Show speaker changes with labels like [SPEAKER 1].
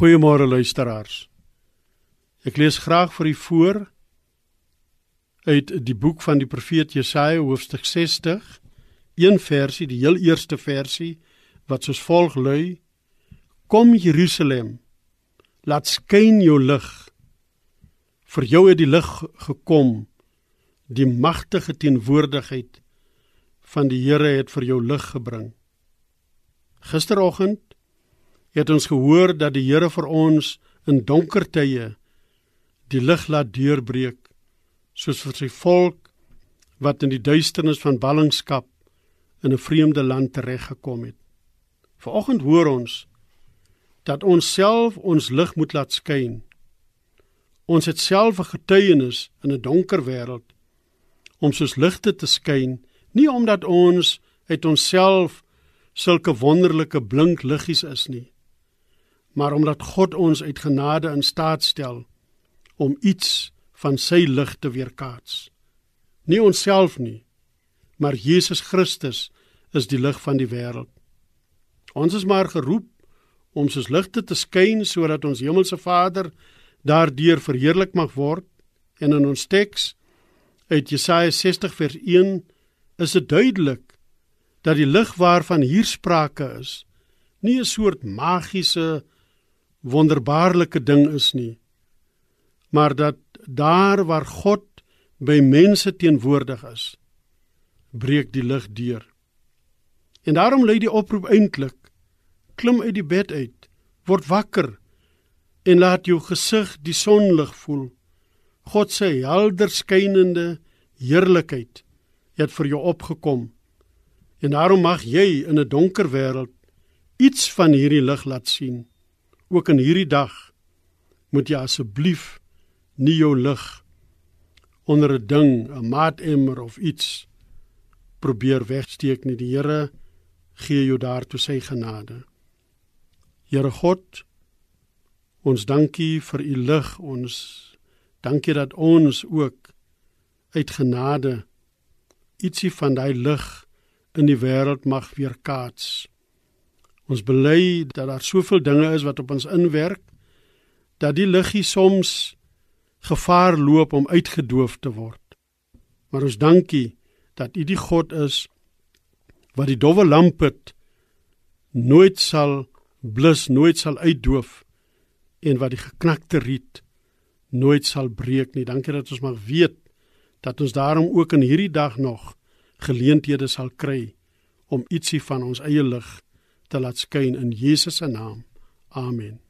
[SPEAKER 1] Goeiemôre luisteraars. Ek lees graag vir u voor uit die boek van die profeet Jesaja hoofstuk 60, een versie, die heel eerste versie wat soos volg lui: Kom Jerusalem, laat skyn jou lig. Vir jou het die lig gekom. Die magtige teenwoordigheid van die Here het vir jou lig gebring. Gisteroggend het ons gehoor dat die Here vir ons in donker tye die lig laat deurbreek soos vir sy volk wat in die duisternis van ballingskap in 'n vreemde land tereggekom het. Vanoggend hoor ons dat ons self ons lig moet laat skyn. Ons het self 'n getuienis in 'n donker wêreld om soos ligte te skyn, nie omdat ons uit onsself sulke wonderlike blink liggies is nie, maar omdat God ons uit genade in staat stel om iets van sy lig te weerkaats. Nie onsself nie, maar Jesus Christus is die lig van die wêreld. Ons is maar geroep om soos ligte te skyn sodat ons hemelse Vader daardeur verheerlik mag word en in ons teks uit Jesaja 60 vers 1 is dit duidelik dat die lig waarvan hier sprake is nie 'n soort magiese wonderbaarlike ding is nie maar dat daar waar God by mense teenwoordig is breek die lig deur. En daarom lê die oproep eintlik klim uit die bed uit word wakker en laat jou gesig die sonlig voel. God se helder skynende heerlikheid het vir jou opgekom. En daarom mag jy in 'n donker wêreld iets van hierdie lig laat sien. Ook in hierdie dag moet jy asseblief nie jou lig onder 'n ding, 'n maatemmer of iets probeer wegsteek nie. Die Here gee jou daartoe sy genade. Here God, ons dankie vir u lig. Ons dankie dat ons ook uit genade ietsie van daai lig in die wêreld mag weerkaats. Ons bely dat daar soveel dinge is wat op ons inwerk dat die liggie soms gevaar loop om uitgedoof te word. Maar ons dankie dat U die God is wat die dowwe lamp het nooit sal blus, nooit sal uitdoof en wat die geknakte riet nooit sal breek nie. Dankie dat ons mag weet dat ons daarom ook in hierdie dag nog geleenthede sal kry om ietsie van ons eie lig te laat skyn in Jesus se naam. Amen.